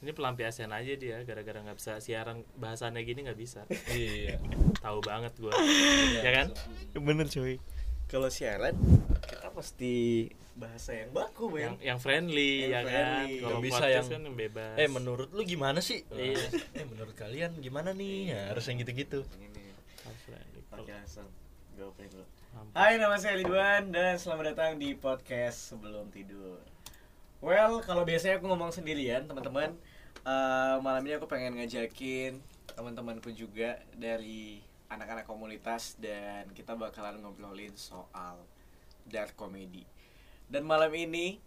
Ini pelampiasan aja dia gara-gara nggak bisa siaran bahasannya gini nggak bisa. iya Tahu banget gua. ya kan? bener cuy kalau siaran kita pasti bahasa yang baku Yang men yang friendly Yang ya kan. friendly. Kalau Nggak bisa podcast yang- kan yang bebas. eh menurut lu gimana sih Iya. eh menurut kalian gimana nih ya, harus yang gitu-gitu Yang. Kalau- pakai gue. Hai nama saya Ridwan dan selamat datang di podcast sebelum tidur Well kalau biasanya aku ngomong sendirian teman-teman eh, Malam ini aku pengen ngajakin teman-temanku juga dari anak-anak komunitas Dan kita bakalan ngobrolin soal dark comedy Dan malam ini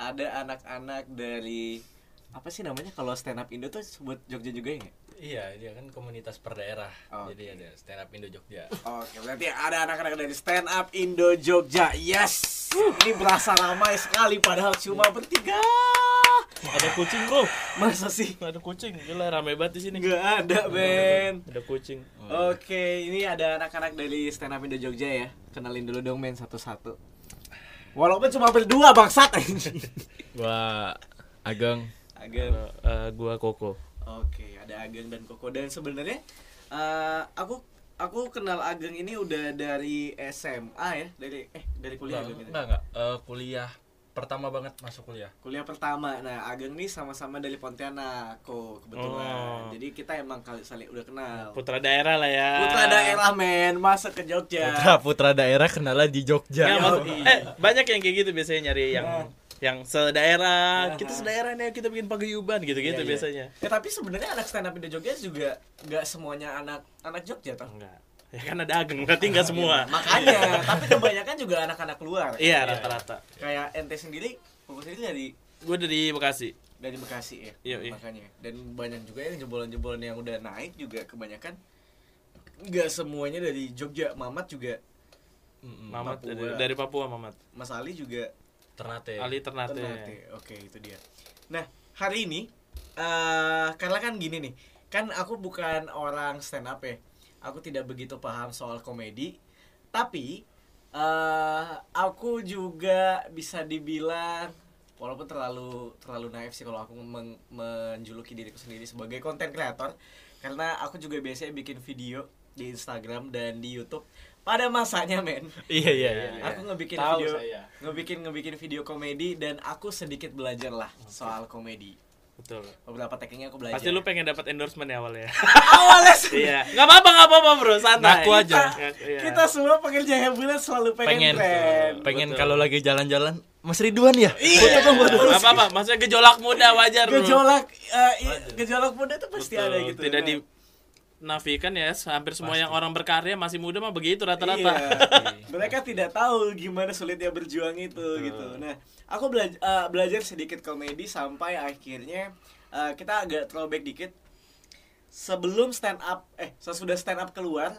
ada anak-anak dari apa sih namanya kalau stand up Indo tuh sebut Jogja juga ya? Iya dia kan komunitas per daerah Oke. jadi ada stand up Indo Jogja Oke, berarti ada anak-anak dari Stand Up Indo Jogja. Yes. Ini berasa ramai sekali padahal cuma bertiga. Ada kucing, Bro. Masa sih? Ada kucing. Gila rame banget di sini. Nggak ada, Ben. Ada kucing. Oke, ini ada anak-anak dari Stand Up Indo Jogja ya. Kenalin dulu dong, men, satu-satu. Walaupun cuma berdua, bangsat. gua Ageng Ageng. Eh, gua Koko. Oke, ada Ageng dan Koko dan sebenarnya eh, aku aku kenal Ageng ini udah dari SMA ya, dari eh dari kuliah enggak ini. enggak, enggak. Eh, kuliah pertama banget masuk kuliah kuliah pertama nah Ageng nih sama-sama dari Pontianak kok kebetulan Oh. jadi kita emang kali saling udah kenal Putra daerah lah ya. putra daerah men masa ke Jogja putra putra daerah kenalan di Jogja Ya, Yoi. eh banyak yang kayak gitu biasanya nyari yang Nah. Yang sedaerah. Nah. Kita sedaerah nih, kita bikin paguyuban gitu-gitu Iya, iya. biasanya. ya tapi sebenarnya anak stand up Indo Jogja juga nggak semuanya anak anak Jogja toh Enggak. Ya kan ada Ageng, berarti enggak semua. makanya tapi kebanyakan juga anak-anak luar Iya, rata-rata. kayak ente sendiri fokus sendiri dari Gue dari Bekasi. dari Bekasi ya Iya, iya. makanya dan banyak juga yang jebolan-jebolan yang udah naik juga kebanyakan nggak semuanya dari Jogja Mamat juga. Mamat Papua. dari, dari Papua, Mamat. Mas Ali juga Ternate Ali Ternate. Ternate. Oke, itu dia. Nah, hari ini eh karena kan gini nih, kan aku bukan orang stand up ya. Aku tidak begitu paham soal komedi, tapi eh aku juga bisa dibilang walaupun terlalu terlalu naif sih kalau aku men- menjuluki diriku sendiri sebagai konten kreator karena aku juga biasanya bikin video di Instagram dan di YouTube pada masanya men Iya, iya, iya. aku ngebikin Tahu video saya. ngebikin ngebikin video komedi dan aku sedikit belajar lah soal komedi Betul. beberapa tekniknya aku belajar Pasti lu pengen dapat endorsement ya awalnya. awalnya sih iya. Enggak apa-apa, enggak apa-apa, Bro. Santai. Ngaku aja. Ngaku, iya. kita semua pekerja hebulan selalu pengen, pengen tren pengen kalau lagi jalan-jalan Mas Ridwan ya Iya. foto. Enggak apa-apa, maksudnya gejolak muda wajar, gejolak i- gejolak muda tuh pasti Betul. ada gitu Tidak Nah, di nafikan ya, hampir semua yang orang berkarya masih muda mah begitu rata-rata. Iya. mereka tidak tahu gimana sulitnya berjuang itu gitu. Nah aku belajar belajar sedikit komedi sampai akhirnya eh, kita agak throwback dikit. Sebelum stand up eh sesudah stand up keluar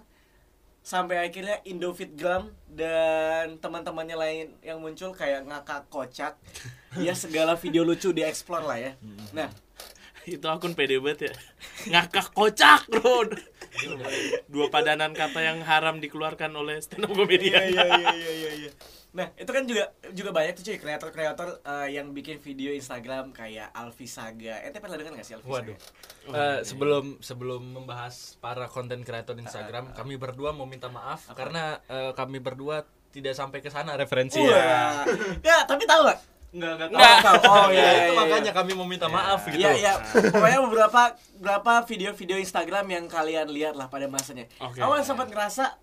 sampai akhirnya Indofitgram dan teman-temannya lain yang muncul kayak ngakak kocak. Ya segala video lucu dieksplor lah ya. Nah itu akun pede banget ya ngakak kocak bro dua padanan kata yang haram dikeluarkan oleh stand up iya comedian iya iya iya iya iya. Nah, itu kan juga juga banyak tuh cuy kreator-kreator eh, yang bikin video Instagram kayak Alfi Saga. Ente pernah dengar gak sih Alfi Waduh. Saga? Eh, sebelum sebelum membahas para konten kreator Instagram, kami berdua mau minta maaf karena eh, kami berdua tidak sampai ke sana referensi ya. Ya, tapi tahu gak? Enggak, enggak Nggak tahu. Oh ya, iya, itu iya, makanya kami mau minta maaf gitu. Iya, iya. Pokoknya beberapa beberapa video-video Instagram yang kalian lihat lah pada masanya. Oke. Awal sempat ngerasa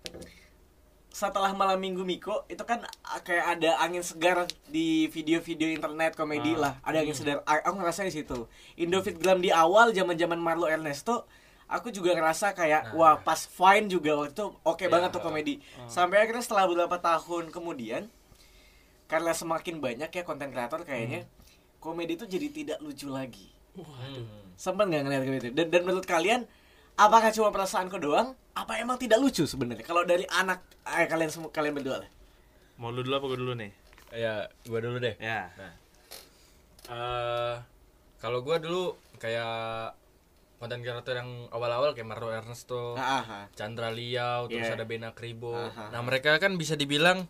setelah malam minggu Miko itu kan ah, kayak ada angin segar di video-video internet komedi Ah. lah ada angin segar A- aku ngerasa di situ Indofitgram di awal zaman-zaman Marlo Ernesto aku juga ngerasa kayak Nah. wah pas Vine juga waktu itu oke Iya. banget tuh komedi sampai akhirnya setelah beberapa tahun kemudian karena semakin banyak ya konten kreator kayaknya komedi itu jadi tidak lucu lagi Hmm. sempat nggak ngeliat gitu dan, dan menurut kalian apakah cuma perasaanku doang apa emang tidak lucu sebenarnya kalau dari anak eh, kalian semua kalian berdua lah mau lu dulu apa gue dulu nih Ya, gua dulu deh. ya Nah, eh kalau gua dulu kayak konten kreator yang awal-awal kayak Marlo Ernesto, ah, ah. Chandra Liao, terus Yeah. ada Bena Kribo. Aha. Nah, mereka kan bisa dibilang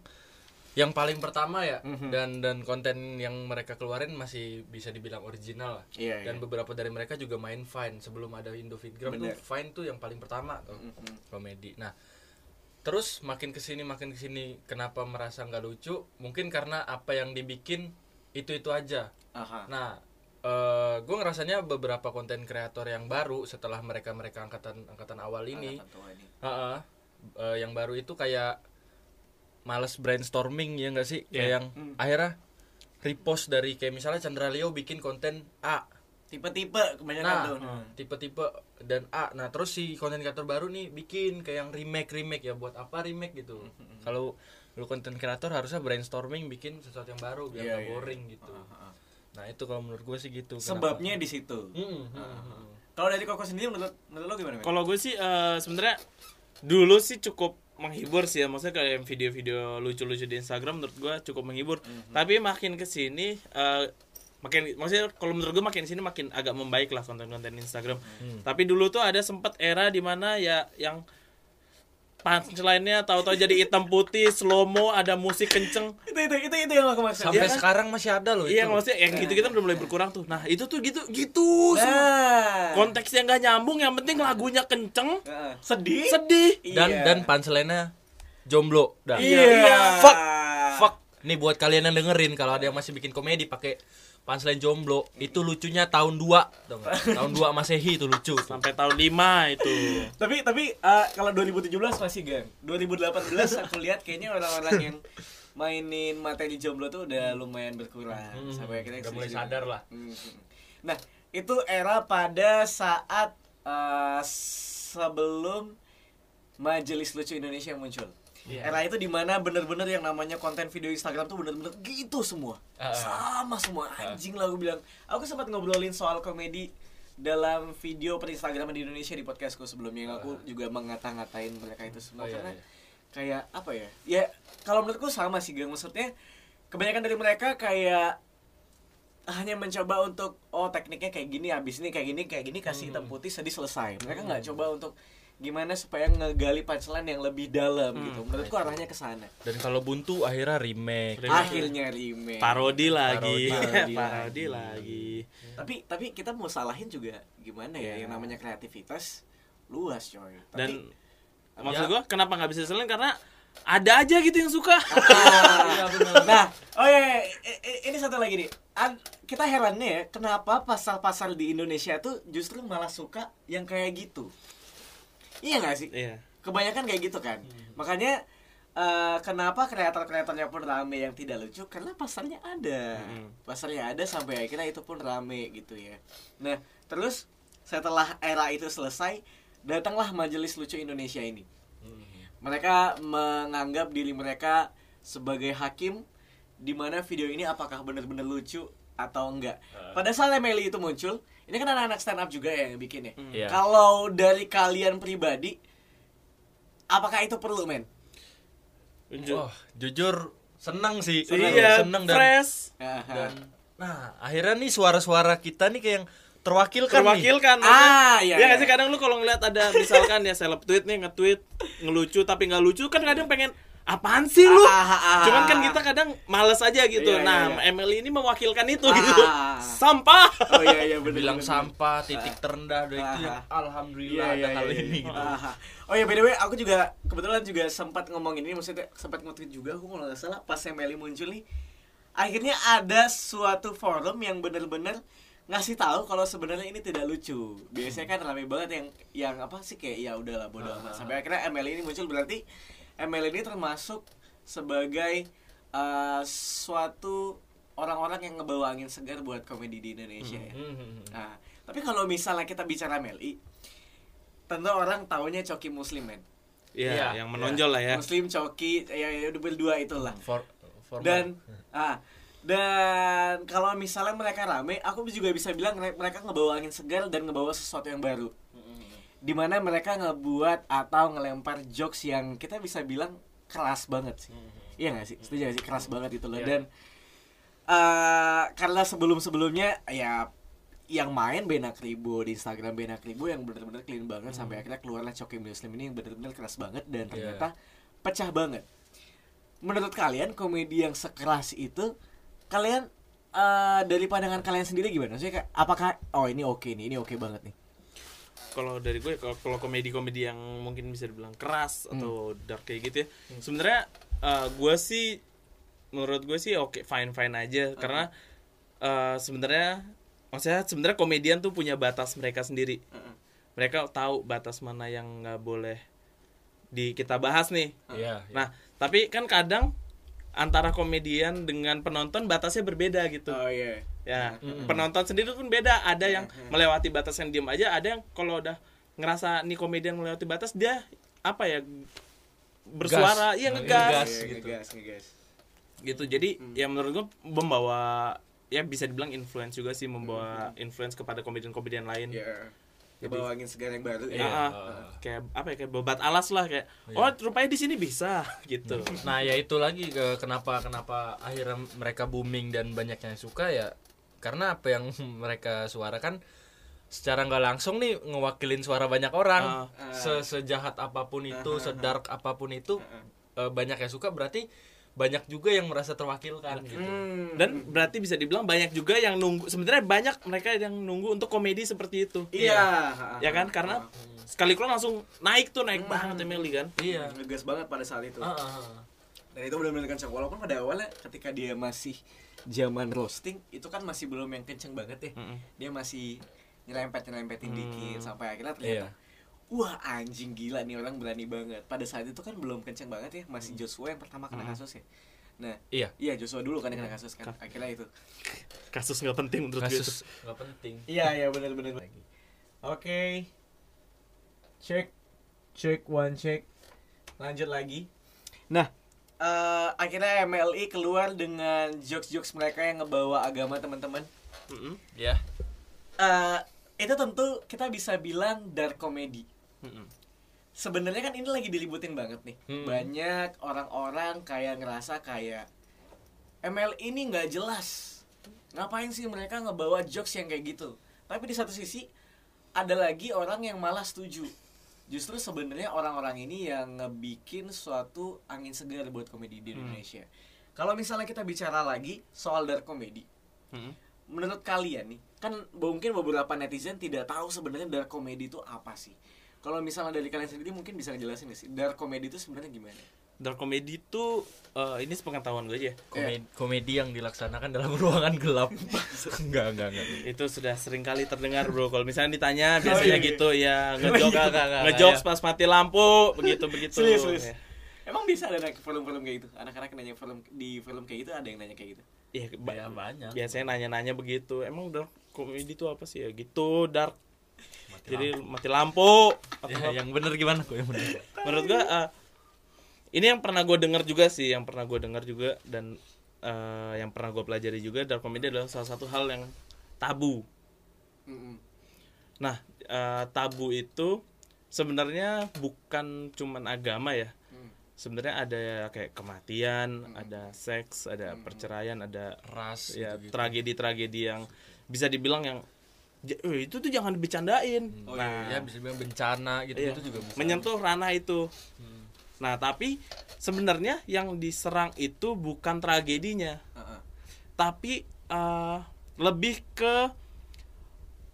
yang paling pertama ya Mhm. dan dan konten yang mereka keluarin masih bisa dibilang original lah Iya, dan iya. beberapa dari mereka juga main Vine sebelum ada Indo Fitgram tuh. Vine tuh yang paling pertama tuh Mhm. komedi nah terus makin ke sini makin ke sini kenapa merasa nggak lucu mungkin karena apa yang dibikin itu itu aja Aha. nah eh gue ngerasanya beberapa konten kreator yang baru setelah mereka mereka angkatan angkatan awal ini Angkatan ini. Heeh. Eh, yang baru itu kayak males brainstorming ya enggak sih kayak Iya. yang Hmm. akhirnya repost dari kayak misalnya Chandra Leo bikin konten A Tipe-tipe kebanyakan nah tuh. tipe-tipe dan A nah terus si konten kreator baru nih bikin kayak yang remake remake ya buat apa remake gitu Hmm, kalau lu konten kreator harusnya brainstorming bikin sesuatu yang baru biar Iya, nggak iya. boring gitu Aha. nah itu kalau menurut gue sih gitu Sebabnya di situ. Hmm, hmm, hmm. Kalau dari Koko sendiri menurut menurut lo gimana? Kalau gue sih eh, sebenarnya dulu sih cukup menghibur sih ya. Maksudnya kayak video-video lucu-lucu di Instagram menurut gue cukup menghibur. Tapi makin ke sini eh, makin maksudnya kalau menurut gue makin sini makin agak membaik lah konten-konten Instagram. Tapi dulu tuh ada sempat era di mana ya yang punchline-nya tahu-tahu jadi hitam putih slow mo ada musik kenceng itu itu itu itu yang aku maksud. sampai Iya kan? sekarang masih ada loh iya itu maksudnya yang gitu-gitu udah mulai berkurang tuh nah itu tuh gitu gitu semua. Nah. konteksnya nggak nyambung yang penting lagunya kenceng Heeh. sedih. sedih dan Iya. dan punchline-nya jomblo dah Iya. Fuck. fuck nih buat kalian yang dengerin kalau ada yang masih bikin komedi pakai punchline jomblo itu lucunya tahun 2 dong tahun 2 masehi itu lucu tuh. sampai tahun 5 itu Tapi tapi eh, kalau 2017 masih gang. 2018 aku lihat kayaknya orang-orang yang mainin materi jomblo tuh udah lumayan berkurang Hmm, sampai akhirnya udah mulai sadar lah. Hmm. Nah, itu era pada saat eh, sebelum Majelis Lucu Indonesia muncul. Iya. Era itu di mana bener-bener yang namanya konten video Instagram tuh bener-bener gitu semua. Ah, ah. Sama semua anjing lah aku bilang. Aku sempat ngobrolin soal komedi dalam video per Instagram di Indonesia di podcastku sebelumnya yang aku juga mengata-ngatain mereka itu semua Ah. Oh, iya, karena iya. kayak apa ya? Ya kalau menurutku sama sih Gang maksudnya kebanyakan dari mereka kayak hanya mencoba untuk oh tekniknya kayak gini habis ini kayak gini kayak gini kasih hitam putih sedih selesai mereka nggak coba untuk gimana supaya ngegali punchline yang lebih dalam gitu. Menurutku arahnya ke sana. Dan kalau buntu akhirnya remake. Remake. akhirnya remake. Parodi lagi. Parodi parodi, lagi. lagi tapi tapi kita mau salahin juga gimana ya Iya. yang namanya kreativitas luas coy. Tapi- dan maksud Ya. gua kenapa nggak bisa selain karena ada aja gitu yang suka. Iya, bener. nah oh ya, ya, ini satu lagi nih. An- kita herannya ya kenapa pasar-pasar di Indonesia tuh justru malah suka yang kayak gitu iya nggak sih? Iya. Kebanyakan kayak gitu kan. Makanya eh, kenapa kreator-kreatornya pun rame yang tidak lucu? Karena pasarnya ada. Mm. pasarnya ada sampai akhirnya itu pun rame gitu ya. Nah terus setelah era itu selesai datanglah majelis lucu Indonesia ini. Mereka menganggap diri mereka sebagai hakim di mana video ini apakah benar-benar lucu atau enggak. Pada saat Emily itu muncul, ini kan anak-anak stand up juga ya yang bikin ya. Iya. Kalau dari kalian pribadi, apakah itu perlu men? Wah, jujur senang sih iya senang dan, fresh dan nah akhirnya nih suara-suara kita nih kayak yang terwakilkan, nih terwakilkan Ah, iya, ya nggak iya. sih kadang lu kalau ngeliat ada misalkan ya seleb tweet nih nge-tweet ngelucu tapi nggak lucu kan kadang pengen apaan sih lu Ah, ah, ah. cuman kan kita kadang males aja gitu Iya, iya, nah iya. Emily ini mewakilkan itu Ah. gitu sampah Oh iya iya benar. bilang sampah titik terendah dari itu yang Ah. alhamdulillah Iya, ada iya, kali iya, ini iya. gitu. Ah, Oh ya by the way, aku juga kebetulan juga sempat ngomongin ini, maksudnya sempat nge-tweet juga aku kalau nggak salah pas Meli muncul nih. Akhirnya ada suatu forum yang bener-bener ngasih tahu kalau sebenarnya ini tidak lucu. Biasanya kan rame banget yang yang apa sih kayak ya udahlah bodo amat. Sampai akhirnya ML ini muncul berarti ML ini termasuk sebagai eh, suatu orang-orang yang ngebawa angin segar buat komedi di Indonesia ya. Hmm. Nah, tapi kalau misalnya kita bicara Meli, tentu orang taunya Coki Muslim men. Iya, Iya, yang menonjol lah ya. Muslim Coki ya, ya berdua itulah. For, formal. Dan ah dan kalau misalnya mereka rame, aku juga bisa bilang mere- mereka ngebawa angin segar dan ngebawa sesuatu yang baru. Di mana mereka ngebuat atau ngelempar jokes yang kita bisa bilang keras banget sih. Iya gak sih? Setuju gak sih? Keras banget itu loh. Iya. Dan eh karena sebelum-sebelumnya ya yang main Benak Ribu di Instagram Benak Ribu yang bener-bener clean banget sampai akhirnya keluarlah Coki Muslim ini yang bener-bener keras banget dan Iya. ternyata pecah banget. menurut kalian komedi yang sekeras itu kalian eh, dari pandangan kalian sendiri gimana? Maksudnya kayak apakah oh ini oke nih, ini oke banget nih. Kalau dari gue kalau kalau komedi-komedi yang mungkin bisa dibilang keras Hmm. atau dark kayak gitu ya sebenarnya eh, gue sih menurut gue sih oke fine fine aja karena eh, sebenarnya maksudnya sebenarnya komedian tuh punya batas mereka sendiri mereka tahu batas mana yang nggak boleh di kita bahas nih Iya. nah tapi kan kadang antara komedian dengan penonton batasnya berbeda gitu Oh iya. Ya penonton sendiri pun beda. Ada yang melewati batas yang diem aja ada yang kalau udah ngerasa nih komedian melewati batas dia apa ya bersuara iya ngegas. Ngegas. Iya, gitu. ngegas, ngegas. gitu. Jadi ya menurut gua membawa ya bisa dibilang influence juga sih membawa influence kepada komedian-komedian lain. Iya. Kebawa angin segar yang baru Ya, ya. ah, kayak apa ya kayak bebat alas lah kayak oh rupanya di sini bisa gitu. Nah ya itu lagi ke kenapa kenapa akhirnya mereka booming dan banyak yang suka ya karena apa yang mereka suarakan secara nggak langsung nih ngewakilin suara banyak orang. Ah. Se- sejahat apa pun itu sedark apa pun itu eh, banyak yang suka berarti banyak juga yang merasa terwakilkan gitu. Hmm. dan berarti bisa dibilang banyak juga yang nunggu sebenarnya banyak mereka yang nunggu untuk komedi seperti itu. Iya. ya kan? Karena sekali keluar langsung naik tuh naik banget Emily kan? Iya. Ngegas banget pada saat itu. Ah, ah, ah. Dan itu benar-benar kencang walaupun pada awalnya ketika dia masih zaman roasting itu kan masih belum yang kenceng banget ya. Mm-mm. Dia masih nyerempet nyerempetin dikit sampai akhirnya Iya. ternyata wah anjing gila nih orang berani banget. Pada saat itu kan belum kenceng banget ya, masih Joshua yang pertama kena kasus ya. Nah, iya iya Joshua dulu kan yang kena kasus kan. Akhirnya itu. kasus nggak penting menurut gue itu. kasus nggak penting Iya, iya benar-benar lagi. Oke. Check. Check one check. Lanjut lagi. Nah, eh, akhirnya MLI keluar dengan jokes-jokes mereka yang ngebawa agama teman-teman. Mm-mm. ya Eh, itu tentu kita bisa bilang dark comedy. Mm-mm. Sebenarnya kan ini lagi diributin banget nih. Hmm. Banyak orang-orang kayak ngerasa kayak ML ini nggak jelas. Ngapain sih mereka ngebawa jokes yang kayak gitu? Tapi di satu sisi ada lagi orang yang malah setuju. Justru sebenarnya orang-orang ini yang ngebikin suatu angin segar buat komedi di Indonesia. Kalau misalnya kita bicara lagi soal dark comedy, Mm-mm. menurut kalian nih kan mungkin beberapa netizen tidak tahu sebenarnya dark comedy itu apa sih kalau misalnya dari kalian sendiri mungkin bisa ngejelasin sih dark comedy itu sebenarnya gimana dark comedy itu eh, ini sepengetahuan gue aja. Komedi, komedi yang dilaksanakan dalam ruangan gelap. Enggak enggak enggak. Itu sudah sering kali terdengar bro. Kalau misalnya ditanya biasanya iya, iya. gitu ya ngejok Enggak, enggak, enggak, ngejokes ya. pas mati lampu begitu begitu. Serius, serius. Ya. emang bisa ada film-film kayak gitu? Anak-anak nanya film di film kayak gitu ada yang nanya kayak gitu? Iya, Ya, banyak. biasanya nanya-nanya begitu. Emang dark comedy itu apa sih ya? Gitu dark. Jadi mati lampu. Atau ya, yang bener gimana kok yang bener? Menurut gua eh, ini yang pernah gue dengar juga sih yang pernah gue dengar juga dan eh, yang pernah gue pelajari juga dark comedy adalah salah satu hal yang tabu Mm-mm. nah eh, tabu itu sebenarnya bukan cuman agama ya Hmm. sebenarnya ada kayak kematian ada seks ada perceraian ada ras ya gitu-gitu. tragedi-tragedi yang bisa dibilang yang "Ja- eh, itu tuh jangan dibicarain Oh, nah ya bisa bilang bencana gitu Iya, gitu juga bisa menyentuh ranah itu. Hmm. Nah, tapi sebenarnya yang diserang itu bukan tragedinya, Uh-uh. tapi eh, lebih ke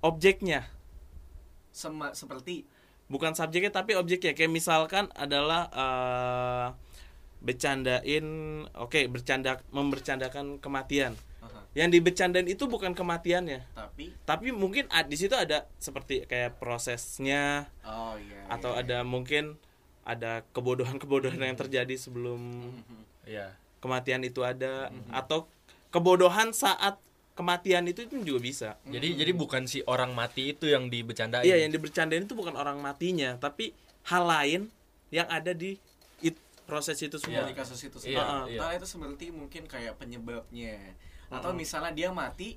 objeknya, Sema- seperti bukan subjeknya tapi objeknya. Kayak misalkan adalah eh, bercandain, oke, bercanda membercandakan kematian. uh-huh. Yang dibercandain itu bukan kematiannya, tapi tapi mungkin di situ ada seperti kayak prosesnya oh iya atau iya. ada mungkin ada kebodohan-kebodohan yang terjadi sebelum Mhm. ya kematian itu ada atau kebodohan saat kematian itu itu juga bisa. jadi jadi bukan si orang mati itu yang dibecandain Iya, yang dibercandain itu bukan orang matinya, tapi hal lain yang ada di it- proses itu Semua semua. di kasus itu Iya, semua. iya. Entah itu seperti mungkin kayak penyebabnya atau misalnya dia mati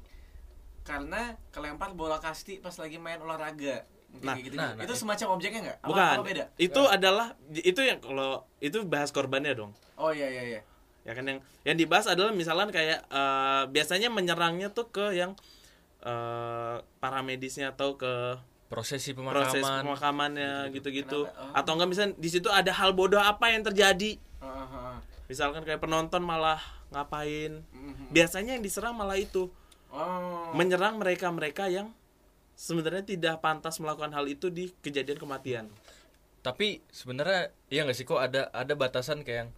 karena kelempar bola kasti pas lagi main olahraga. Nah, gitu. nah, nah, itu semacam objeknya nggak? Apa- Bukan. apa beda? Itu adalah itu yang kalau itu bahas korbannya dong. Oh iya iya iya. Ya kan yang yang dibahas adalah misalnya kayak eh, biasanya menyerangnya tuh ke yang eh, para medisnya atau ke prosesi proses pemakaman pemakamannya gitu-gitu? Oh. atau enggak misalnya di situ ada hal bodoh apa yang terjadi Heeh, heeh. misalkan kayak penonton malah ngapain Mhm. biasanya yang diserang malah itu Oh. menyerang mereka-mereka yang sebenarnya tidak pantas melakukan hal itu di kejadian kematian tapi sebenarnya iya nggak sih kok ada ada batasan kayak yang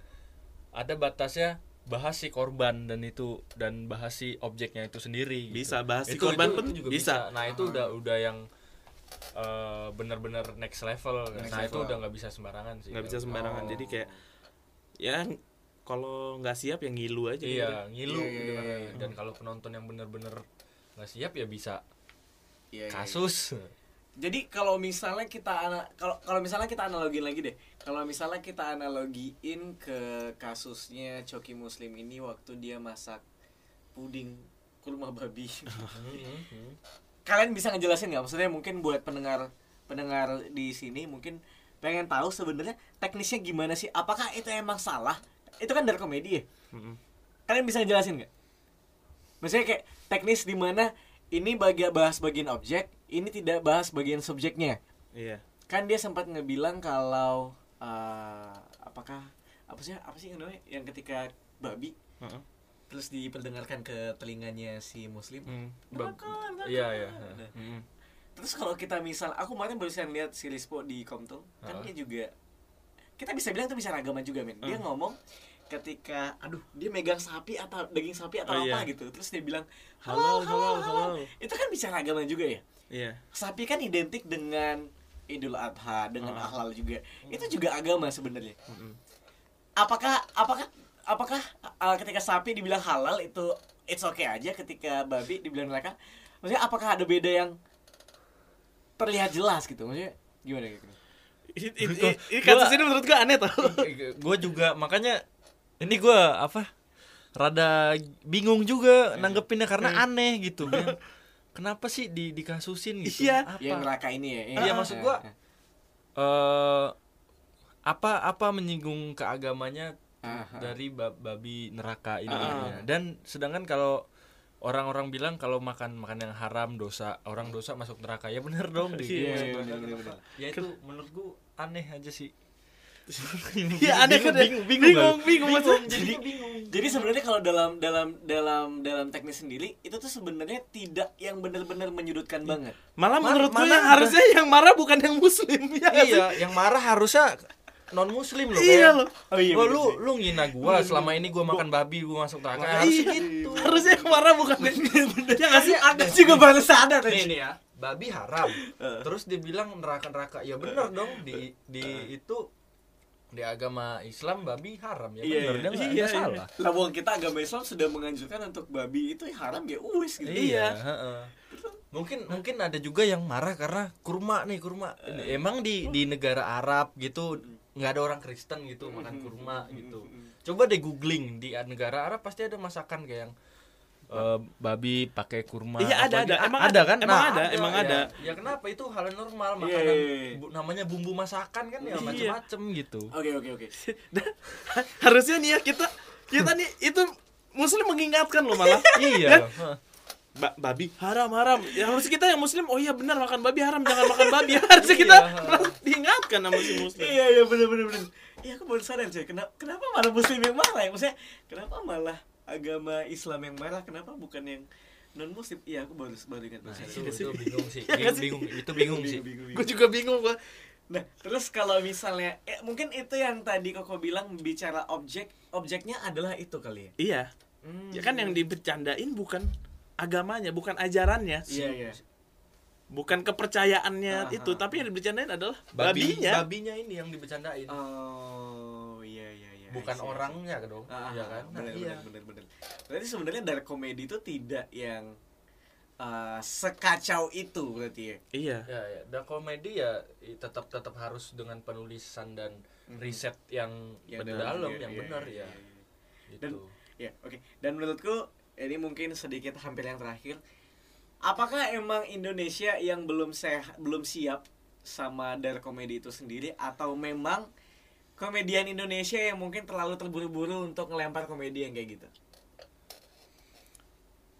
ada batasnya bahas si korban dan itu dan bahas si objeknya itu sendiri gitu. Bisa, bahas si Itu- korban itu- pun itu juga bisa. nah itu udah udah yang eh, benar-benar next level Next nah itu level. udah nggak bisa sembarangan sih nggak bisa sembarangan Oh. jadi kayak ya kalau nggak siap ya ngilu aja iya udah. ngilu gitu kan. iya, iya. dan kalau penonton yang benar-benar nggak siap ya bisa Iya, iya, kasus Jadi kalau misalnya kita kalau kalau misalnya kita analogiin lagi deh. Kalau misalnya kita analogiin ke kasusnya Coki Muslim ini waktu dia masak puding kurma babi. Kalian bisa ngejelasin nggak? Maksudnya mungkin buat pendengar pendengar di sini mungkin pengen tahu sebenarnya teknisnya gimana sih? Apakah itu emang salah? Itu kan dari komedi ya. Kalian bisa ngejelasin nggak? Maksudnya kayak teknis di mana ini bagian bahas bagian objek, ini tidak bahas bagian subjeknya. iya kan dia sempat ngebilang kalau eh, apakah apa sih apa sih yang namanya yang ketika babi Heeh. terus diperdengarkan ke telinganya si muslim Mm. Bab- Makan, iya iya Nah, Mm-mm. terus kalau kita misal aku kemarin barusan lihat si Rispo di Komtul kan Heeh. dia juga kita bisa bilang itu bisa agama juga men dia Hmm. ngomong ketika aduh dia megang sapi atau daging sapi atau Oh, apa iya. gitu. Terus dia bilang Halal, halal halal, halal. itu kan bicara agama juga ya? Iya. Sapi kan identik dengan Idul Adha dengan Ah. halal juga. Itu juga agama sebenarnya. Mm-mm. apakah apakah apakah uh, ketika sapi dibilang halal itu it's okay aja ketika babi dibilang neraka maksudnya apakah ada beda yang terlihat jelas gitu? Maksudnya gimana gitu? It- it- it- ini kasus ini menurut gua aneh tau. Gue juga makanya ini gue apa rada bingung juga nanggepinnya karena aneh gitu men. kenapa sih di dikasusin gitu Iya. apa yang neraka ini ya Iya, maksud gua, eh apa apa menyinggung keagamannya Aha. dari ba- babi neraka ini Ah. dan sedangkan kalau orang-orang bilang kalau makan makan yang haram dosa orang dosa masuk neraka ya bener dong di Iya, iya, neraka. bener, bener, bener. ya itu menurut gua aneh aja sih Iya aneh kan ya. bingung bingung bingung, bingung, maksudnya. jadi jadi sebenarnya kalau dalam dalam dalam dalam teknis sendiri itu tuh sebenarnya tidak yang benar-benar menyudutkan banget. Malah Ma- menurut yang ada? harusnya yang marah bukan yang muslim ya iya yang marah harusnya non muslim loh Iya loh. Oh iya, "Wah, bener lu lu ngina gua selama ini gua makan babi gua masuk neraka harusnya Iya. gitu. Harusnya yang marah bukan yang Ya nggak sih? ada juga baru sadar nih ya. Babi haram. Terus dia bilang neraka neraka ya bener dong di di itu di agama Islam babi haram ya Iya, bener iya. nggak Iya, nggak iya. salah Lah kita agama Islam sudah menganjurkan untuk babi itu haram ya uwis gitu. Iya. heeh. mungkin mungkin ada juga yang marah karena kurma nih kurma emang di di negara Arab gitu nggak ada orang Kristen gitu makan kurma gitu coba deh googling di negara Arab pasti ada masakan kayak yang eh, babi pakai kurma Iya, ada, ada. A- Emang ada kan Emang ada, emang ya. ada. ya kenapa itu hal yang normal Iya, makanan iya, iya. bu- namanya bumbu masakan kan ya Iya. macem-macem gitu Oke oke oke. Harusnya nih ya kita kita nih itu muslim mengingatkan loh malah. iya Kan? Ba- babi haram haram ya harus kita yang muslim oh iya benar makan babi haram jangan makan babi harusnya kita Iya. diingatkan sama si muslim Iya iya benar benar benar. Iya aku baru sadar cuy. Kenapa kenapa malah muslim yang marah ya? Maksudnya kenapa malah agama Islam yang marah? Kenapa bukan yang non muslim? Iya aku baru baru ingat. Nah, itu, Iya sih. itu bingung sih Iya kan sih? bingung itu bingung sih Bingung, bingung, gue bingung. juga bingung gua Nah, terus kalau misalnya eh, mungkin itu yang tadi Koko bilang bicara objek, objeknya adalah itu kali ya. iya Hmm. ya kan yang dibercandain bukan agamanya bukan ajarannya Iya iya. bukan kepercayaannya Ah, itu tapi yang dibercandain adalah babi babinya babinya ini yang dibercandain Oh. Bukan I see, I see. orangnya dong Ah, ya kan Nah, bener, iya bener, bener, bener. Berarti sebenarnya dari komedi itu tidak yang uh, sekacau itu berarti ya. iya ya ya dan komedi ya tetap tetap harus dengan penulisan dan riset yang, Yang dalam, dalam, iya, yang iya, benar iya, ya iya. gitu Dan- Ya, oke. Dan menurutku ini mungkin sedikit hampir yang terakhir. Apakah emang Indonesia yang belum sehat, belum siap sama dari komedi itu sendiri atau memang komedian Indonesia yang mungkin terlalu terburu-buru untuk ngelempar komedi yang kayak gitu?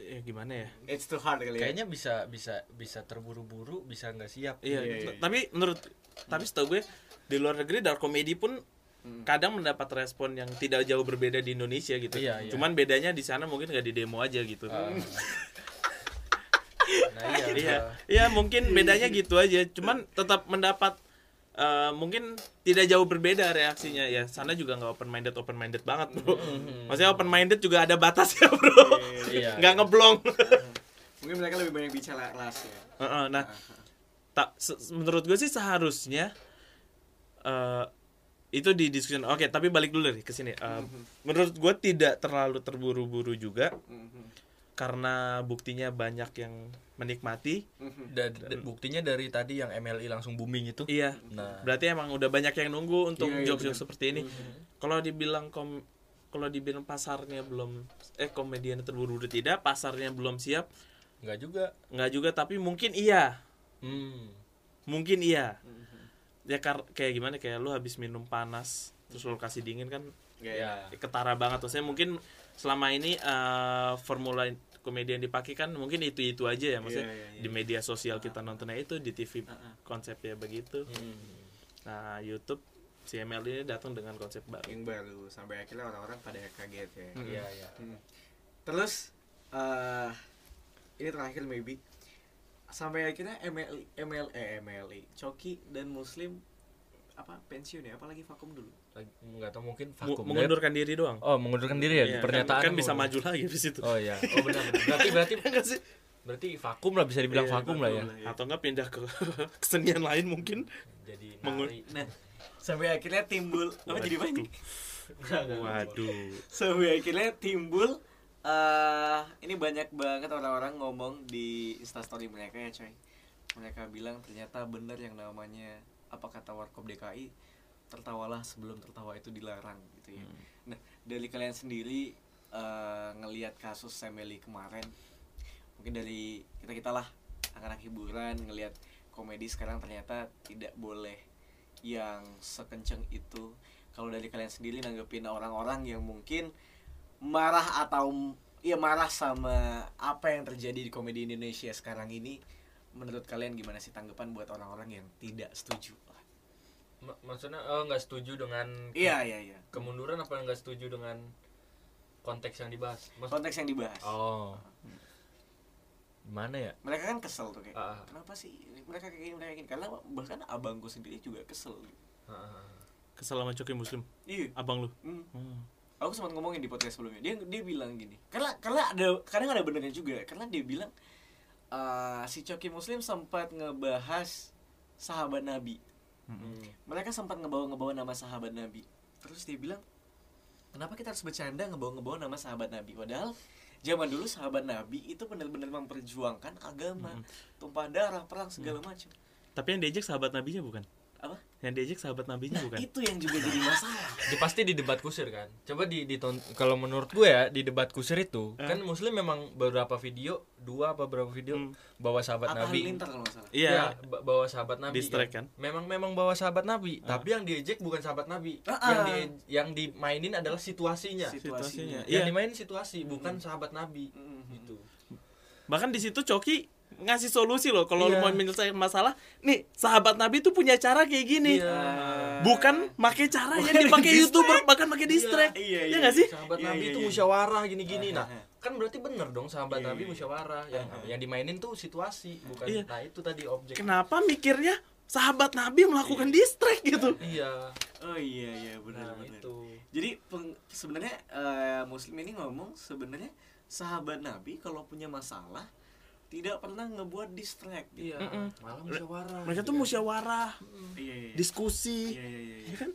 ya gimana ya It's too hard kali ya. kayaknya bisa bisa bisa terburu-buru bisa nggak siap iya, Iya, gitu. iya. tapi menurut tapi setahu gue di luar negeri dark comedy pun kadang mendapat respon yang tidak jauh berbeda di Indonesia gitu. Iya, iya. Cuman bedanya di sana mungkin nggak di demo aja gitu. Ah. nah iya Iya, iya mungkin bedanya gitu aja. Cuman tetap mendapat eh, mungkin tidak jauh berbeda reaksinya ya. Sana juga nggak open minded open minded banget bro. Maksudnya open minded juga ada batasnya bro. Iya. Nggak ngeblong. Mungkin mereka lebih banyak bicara kelas ya. Heeh, nah, tak menurut gue sih seharusnya eh itu di diskusi. Oke, tapi balik dulu deh ke sini. Eh, menurut gue tidak terlalu terburu-buru juga karena buktinya banyak yang menikmati. Da- da- buktinya dari tadi yang MLI langsung booming itu Iya. nah Berarti emang udah banyak yang nunggu untuk Iya, iya, jokes-jokes benar. seperti ini. Kalau dibilang kom kalau dibilang pasarnya belum eh komediannya terburu-buru tidak, pasarnya belum siap, nggak juga nggak juga tapi mungkin iya. hmm. Mungkin iya. Ya kar kayak gimana kayak lu habis minum panas terus lu kasih dingin kan ya ketara banget maksudnya mungkin selama ini eh, formula komedi yang dipakai kan mungkin itu itu aja ya maksudnya Iya, iya, iya. di media sosial kita nontonnya itu di TV konsepnya begitu. Hmm. nah YouTube si ML ini datang dengan konsep baru. Yang baru sampai akhirnya orang-orang pada kaget ya. iya iya. Hmm. Terus eh ini terakhir maybe. Sampai akhirnya MLI ML eh MLI Coki dan Muslim apa pensiun ya? Apalagi vakum dulu nggak tahu mungkin Mu- vakum mengundurkan diri doang? Oh mengundurkan diri ya Iya, di pernyataan kan, kan bisa maju lagi di situ. Oh iya. Oh benar benar. berarti berarti Enggak sih? berarti vakum lah bisa dibilang Iya, vakum lah ya. atau enggak pindah ke kesenian lain mungkin. Jadi nari. Nah sampai akhirnya timbul. Apa jadi apa ini? Waduh. Sampai akhirnya timbul eh ini banyak banget orang-orang ngomong di instastory mereka ya coy. Mereka bilang ternyata benar yang namanya apa kata warkop DKI tertawalah sebelum tertawa itu dilarang gitu ya. Nah dari kalian sendiri eh, ngelihat kasus Semeli kemarin mungkin dari kita kita lah anak-anak hiburan ngelihat komedi sekarang ternyata tidak boleh yang sekenceng itu. Kalau dari kalian sendiri nanggepin orang-orang yang mungkin marah atau ya marah sama apa yang terjadi di komedi Indonesia sekarang ini menurut kalian gimana sih tanggapan buat orang-orang yang tidak setuju Ma- maksudnya oh, nggak setuju dengan ke- iya iya iya. kemunduran apa nggak setuju dengan konteks yang dibahas? Maksud- konteks yang dibahas. Oh. Gimana ya? Mereka kan kesel tuh kayak Ah. kenapa sih mereka kayak gini mereka kayak gini? Karena bahkan abangku sendiri juga kesel Ah, kesel sama Coki Muslim? Iya. Abang lu? Hmm. Hmm. aku sempat ngomongin di podcast sebelumnya. Dia dia bilang gini karena karena ada kadang ada benernya juga karena dia bilang eh, si Coki Muslim sempat ngebahas sahabat Nabi Hmm. mereka sempat ngebawa-ngebawa nama sahabat Nabi. Terus dia bilang kenapa kita harus bercanda ngebawa-ngebawa nama sahabat Nabi? Padahal zaman dulu sahabat Nabi itu benar-benar memperjuangkan agama tumpah darah perang segala macam. Tapi yang diajak sahabat nabinya bukan yang diajak sahabat nabinya bukan itu yang juga jadi masalah Di, pasti di debat kusir kan coba di, di kalau menurut gue ya di debat kusir itu Eh. kan muslim memang beberapa video dua apa berapa video Hmm. bawa sahabat Atta nabi kalau nggak salah iya Ya, ba- bawa sahabat nabi Distract kan? memang memang bawa sahabat nabi tapi yang diejek bukan sahabat nabi Ah, yang ah. di yang dimainin adalah situasinya Situasinya. yang Iya. dimainin situasi bukan sahabat nabi Mm. gitu bahkan di situ Coki ngasih solusi loh kalau lu Iya. mau menyelesaikan masalah nih sahabat nabi tuh punya cara kayak gini Iya. bukan pakai cara yang dipakai youtuber bahkan pakai distract iya, ya iya. nggak sih sahabat Iya, nabi iya, itu iya. musyawarah gini-gini Ah, nah ah, ah. kan berarti bener dong sahabat Iya, nabi iya. musyawarah yang yang dimainin tuh situasi bukan Iya. nah itu tadi objek kenapa mikirnya sahabat nabi melakukan distract gitu iya oh iya iya benar nah benar itu Jadi peng- sebenarnya eh, Muslim ini ngomong sebenarnya sahabat Nabi kalau punya masalah tidak pernah ngebuat distract. gitu. iya Mm-mm. malah musyawarah mereka tuh gitu kan. musyawarah Iya iya. iya. diskusi Iya iya iya. iya. ya kan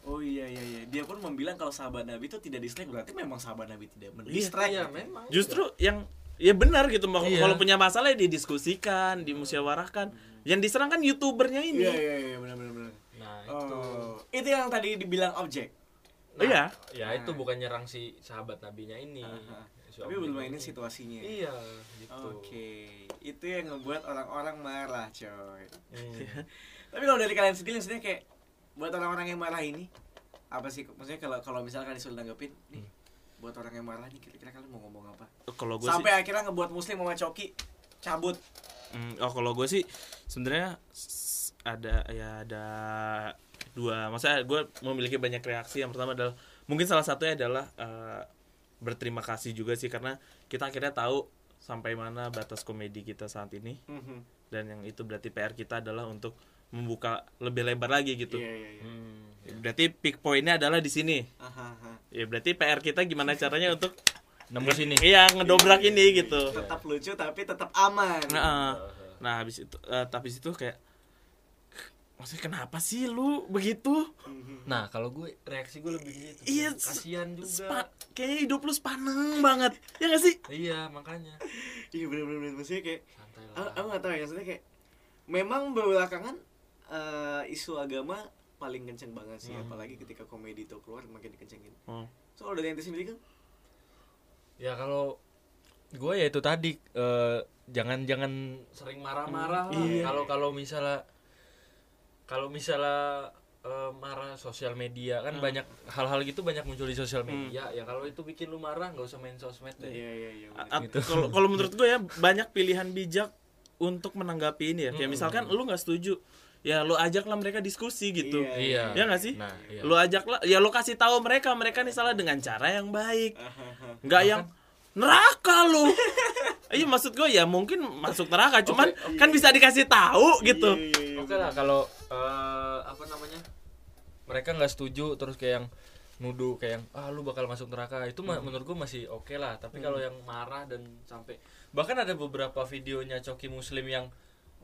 Oh iya iya iya. Dia pun membilang kalau sahabat Nabi itu tidak distract berarti memang sahabat Nabi tidak Iya, mendistract. iya gitu. memang justru yang ya benar gitu Mak- Iya. kalau punya masalah ya didiskusikan dimusyawarahkan yang diserang kan youtubernya ini Iya iya iya benar benar benar. nah itu Oh, itu yang tadi dibilang objek. Nah, Iya. ya itu bukan nyerang si sahabat nabinya ini Aha. Tapi belum mainin ini. situasinya. iya gitu Oke, itu yang ngebuat orang-orang marah, coy. Hmm. Tapi kalau dari kalian sendiri maksudnya kayak buat orang-orang yang marah ini apa sih maksudnya kalau kalau misalkan disuruh nanggepin nih buat orang yang marah nih kira-kira kalian mau ngomong apa? kalau gue sih Sampai akhirnya ngebuat muslim sama coki cabut. Hmm, oh kalau gue sih sebenarnya ada ya ada dua maksudnya gue memiliki banyak reaksi yang pertama adalah mungkin salah satunya adalah eh, berterima kasih juga sih karena kita akhirnya tahu sampai mana batas komedi kita saat ini Mhm. dan yang itu berarti PR kita adalah untuk membuka lebih lebar lagi gitu Iya iya iya. Hmm. berarti peak pointnya adalah di sini Aha, aha. ya berarti PR kita gimana caranya untuk nembus ini iya ngedobrak ini gitu Tetap lucu tapi tetap aman. nah, nah habis itu eh, tapi itu kayak maksudnya kenapa sih lu begitu? Nah kalau gue reaksi gue lebih gitu Iya, kasihan juga. Spa- kayaknya hidup lu sepaneng banget. Ya gak sih? Iya makanya. Iya bener-bener maksudnya kayak santai aku, lah. aku gak tahu ya maksudnya kayak memang belakangan eh, isu agama paling kenceng banget sih. Apalagi ketika komedi itu keluar makin dikencengin. oh. So dari ente sendiri kan ya kalau gue ya itu tadi eh, jangan jangan sering marah-marah lah. Iya. kalau kalau misalnya kalau misalnya eh, marah sosial media kan banyak hal-hal gitu banyak muncul di sosial media. Ya kalau itu bikin lu marah nggak usah main sosmed deh. Iya iya iya. Gitu. kalau kalau menurut gue ya banyak pilihan bijak untuk menanggapi ini ya. Kayak misalkan lu nggak setuju ya lu ajaklah mereka diskusi gitu. Iya, iya. Ya nggak sih? nah iya. lu ajaklah ya lu kasih tahu mereka mereka nih salah dengan cara yang baik. Nggak yang neraka lu. Iya maksud gue ya mungkin masuk neraka cuman kan bisa dikasih tahu gitu. Iya, oke lah kalau eh, apa namanya mereka nggak setuju terus kayak yang nuduh kayak yang ah lu bakal masuk neraka. Itu mah menurut gua masih oke lah tapi kalau yang marah dan sampai bahkan ada beberapa videonya coki muslim yang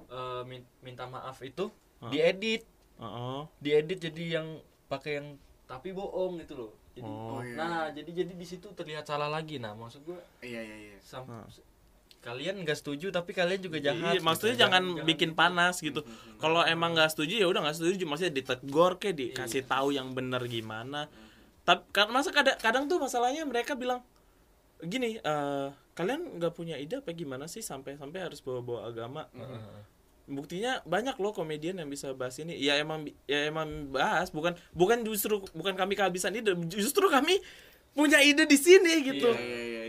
eh, min- minta maaf itu diedit. Oh, diedit jadi yang pakai yang tapi bohong gitu loh. Jadi Oh, iya. nah jadi jadi di situ terlihat salah lagi. Nah maksud gua Iya iya iya. sam- kalian nggak setuju tapi kalian juga jahat Iya, maksudnya gitu. jangan, bikin gitu. panas gitu. Kalau emang nggak setuju ya udah nggak setuju, maksudnya ditegur kayak dikasih tahu yang benar gimana. Tapi kan masa kadang kadang tuh masalahnya mereka bilang gini, eh kalian nggak punya ide apa gimana sih sampai sampai harus bawa-bawa agama? Buktinya banyak loh komedian yang bisa bahas ini. Ya emang ya emang bahas, bukan bukan justru bukan kami kehabisan ide, justru kami punya ide di sini gitu. Iya iya iya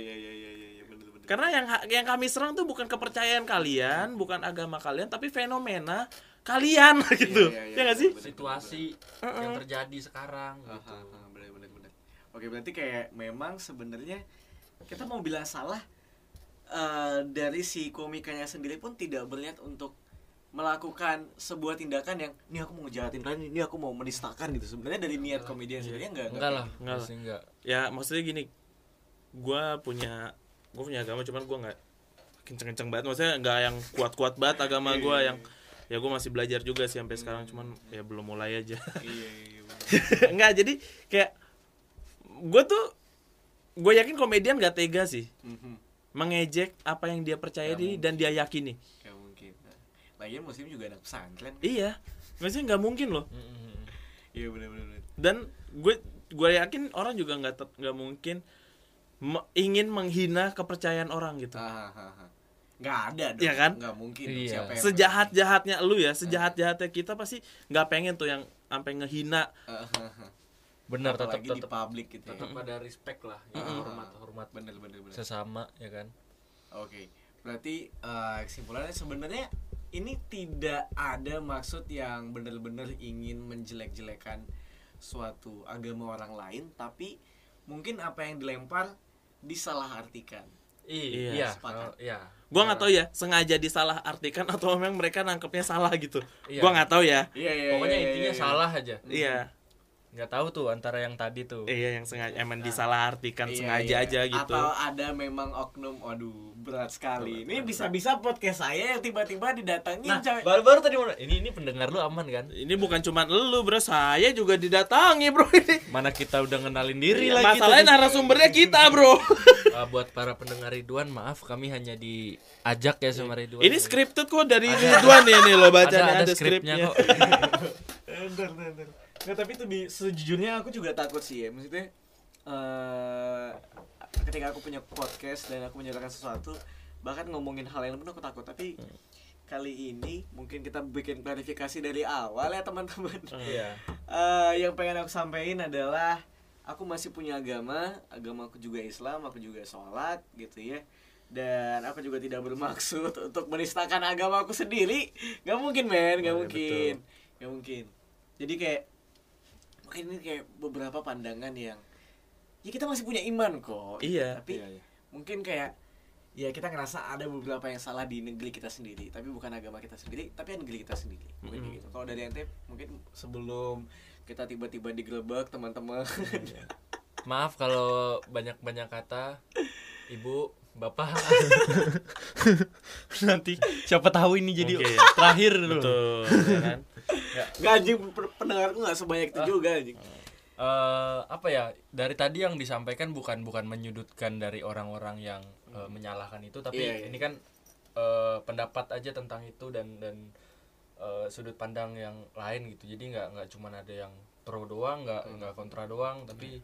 Karena yang yang kami serang tuh bukan kepercayaan kalian, bukan agama kalian, tapi fenomena kalian gitu. iya, iya, ya nggak sih? bener. situasi yang terjadi sekarang gitu. Bener bener bener. Oke berarti kayak memang sebenarnya kita mau bilang salah eh, dari si komikanya sendiri pun tidak berniat untuk melakukan sebuah tindakan yang ini aku mau ngejahatin kalian, ini aku mau menistakan gitu. Sebenarnya dari niat komedian sendiri enggak enggak lah Enggak lah. pasti enggak Ya maksudnya gini, gua punya gua punya agama cuman gua nggak kenceng-kenceng banget. Maksudnya nggak yang kuat-kuat banget agama gua yang ya gua masih belajar juga sih sampai sekarang cuman ya belum mulai aja. Iya iya. Enggak, jadi kayak gua tuh gue yakin komedian gak tega sih Mhm. mengejek apa yang dia percaya diri dan dia yakini. Nggak mungkin. Lagian muslim juga anak pesantren. Iya, maksudnya nggak mungkin loh. Iya bener bener. bener. Dan gue gue yakin orang juga nggak nggak mungkin me- ingin menghina kepercayaan orang gitu. Ah, ah, ah. Nggak ada dong. Iya kan? Nggak mungkin. Iya. Siapa yang Sejahat jahatnya lu ya, sejahat jahatnya kita pasti nggak pengen tuh yang sampai ngehina. Ah, ah, ah. benar tetap Apalagi di tetap publik gitu ya. tetap ada respect lah ya, hormat hormat Bener bener bener. sesama ya kan Oke, berarti eh, kesimpulannya sebenarnya ini tidak ada maksud yang benar-benar ingin menjelek-jelekan suatu agama orang lain, tapi mungkin apa yang dilempar disalahartikan. Iya, iya sepakat. oh, iya Gua nggak tahu ya sengaja disalah artikan atau memang mereka nangkepnya salah gitu. Iya. Gua nggak tahu ya. Iya iya. pokoknya intinya salah aja Iya, nggak tahu tuh antara yang tadi tuh iya yang sengaja emang disalah artikan Iya, sengaja iya. aja gitu. Atau ada memang oknum, waduh berat sekali. Ini bisa-bisa podcast saya yang tiba-tiba didatengin nah coy. baru baru tadi mau ini ini pendengar lu aman kan Ini bukan cuma lu bro, saya juga didatangi bro ini. mana kita udah ngenalin diri lagi Masalahnya narasumbernya kita bro. Ah, buat para pendengar Ridwan maaf kami hanya diajak ya sama Ridwan ini scripted kok dari Ridwan ya nih lo bacanya ada, ada, ada skripnya kok bentar. Nggak, tapi itu bi- sejujurnya aku juga takut sih ya. Maksudnya eh ketika aku punya podcast dan aku menjelaskan sesuatu, bahkan ngomongin hal yang pun aku takut. Tapi kali ini mungkin kita bikin klarifikasi dari awal ya teman-teman. iya Eh, yang pengen aku sampaikan adalah aku masih punya agama, agama aku juga Islam, aku juga sholat gitu ya. Dan aku juga tidak bermaksud untuk menistakan agama aku sendiri. Gak mungkin men, gak Oh, iya, mungkin, gak mungkin. Jadi kayak mungkin ini kayak beberapa pandangan yang ya kita masih punya iman kok. Iya. tapi Iya, iya. mungkin kayak ya kita ngerasa ada beberapa yang salah di negeri kita sendiri. Tapi bukan agama kita sendiri tapi negeri kita sendiri. Mungkin kayak gitu. Kalau dari ente mungkin sebelum kita tiba-tiba digerebek teman-teman. Maaf kalau banyak-banyak kata. Ibu, Bapak. Nanti siapa tahu ini jadi Oke. terakhir dulu. Betul ya kan nggak anjing per- pendengarku nggak sebanyak itu juga anjing. Eh, apa ya dari tadi yang disampaikan bukan bukan menyudutkan dari orang-orang yang eh, menyalahkan itu tapi Iya, iya. ini kan eh, pendapat aja tentang itu dan dan eh, sudut pandang yang lain gitu. Jadi nggak nggak cuman ada yang pro doang nggak nggak kontra doang tapi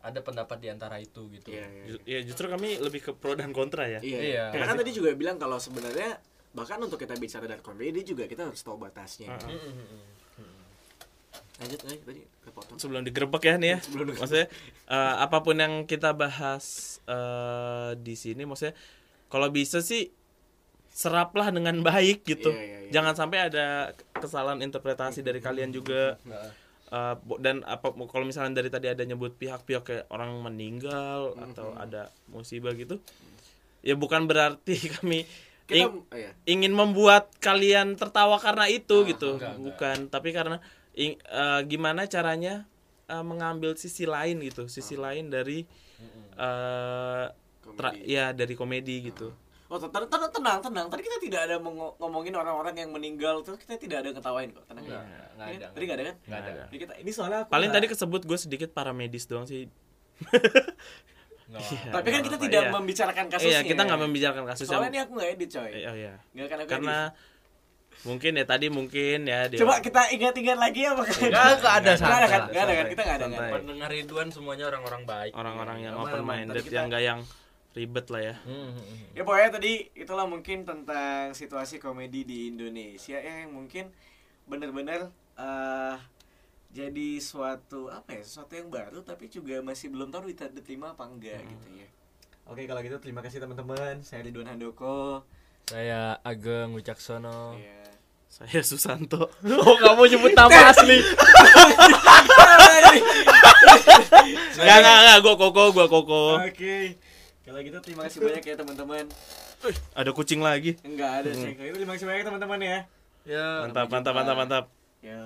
ada pendapat di antara itu gitu. Iya iya Ju- ya justru kami lebih ke pro dan kontra ya. Iya Iya. karena kan tadi juga bilang kalau sebenarnya bahkan untuk kita bicara dari komedi juga kita harus tahu batasnya. Heeh. Mm. lanjut lanjut tadi kepotong. Sebelum digerebek ya nih ya Sebelum digerebek. maksudnya eh, apa pun yang kita bahas eh, di sini maksudnya kalau bisa sih seraplah dengan baik gitu. Iya, iya, iya. jangan sampai ada kesalahan interpretasi dari kalian juga. Bo- dan apa kalau misalnya dari tadi ada nyebut pihak-pihak kayak orang meninggal atau ada musibah gitu ya bukan berarti kami kita ing- oh, iya. ingin membuat kalian tertawa karena itu gitu enggak, enggak. bukan tapi karena ing- eh, gimana caranya eh, mengambil sisi lain gitu sisi lain dari tra- Komedi. ya dari komedi gitu Oh, tenang, tenang, tenang, tenang. Tadi kita tidak ada ngomongin orang-orang yang meninggal, terus kita tidak ada ketawain kok. Tenang ya. nggak, nggak Iya, ada. Tadi nggak ada kan? Nggak ada. Jadi kita, ini soalnya aku paling nggak- tadi kesebut gue sedikit paramedis doang sih nggak Iya. Tapi kan kita tidak iya. membicarakan kasusnya. iya kita nggak membicarakan kasus Soalnya ini aku nggak edit coy. Eh, oh iya Nggak akan aku karena mungkin ya tadi mungkin ya dia Coba kita ingat-ingat lagi apa Nggak, nggak ada Nggak ada santai, kan? Nggak ada kan? santai. Kita nggak ada kan? Santai. pendengar Ridwan semuanya orang-orang baik orang-orang yang open minded yang enggak yang ribet lah ya Hmm, hmm, hmm. Ya pokoknya tadi itulah mungkin tentang situasi komedi di Indonesia ya, yang mungkin benar-benar eh jadi suatu apa ya sesuatu yang baru tapi juga masih belum tahu dita- diterima apa enggak gitu ya. Oke kalau gitu terima kasih teman-teman. Saya Ridwan Handoko. saya Ageng Wicaksono Iya. saya Susanto oh kamu nyebut nama asli Enggak, enggak, enggak, gua koko, gua koko. Oke. Kalau gitu terima kasih banyak ya teman-teman. Ada kucing lagi. Enggak ada sih. Kalau gitu terima kasih banyak teman-teman ya. ya Mantap, mantap, mantap, mantap. Ya.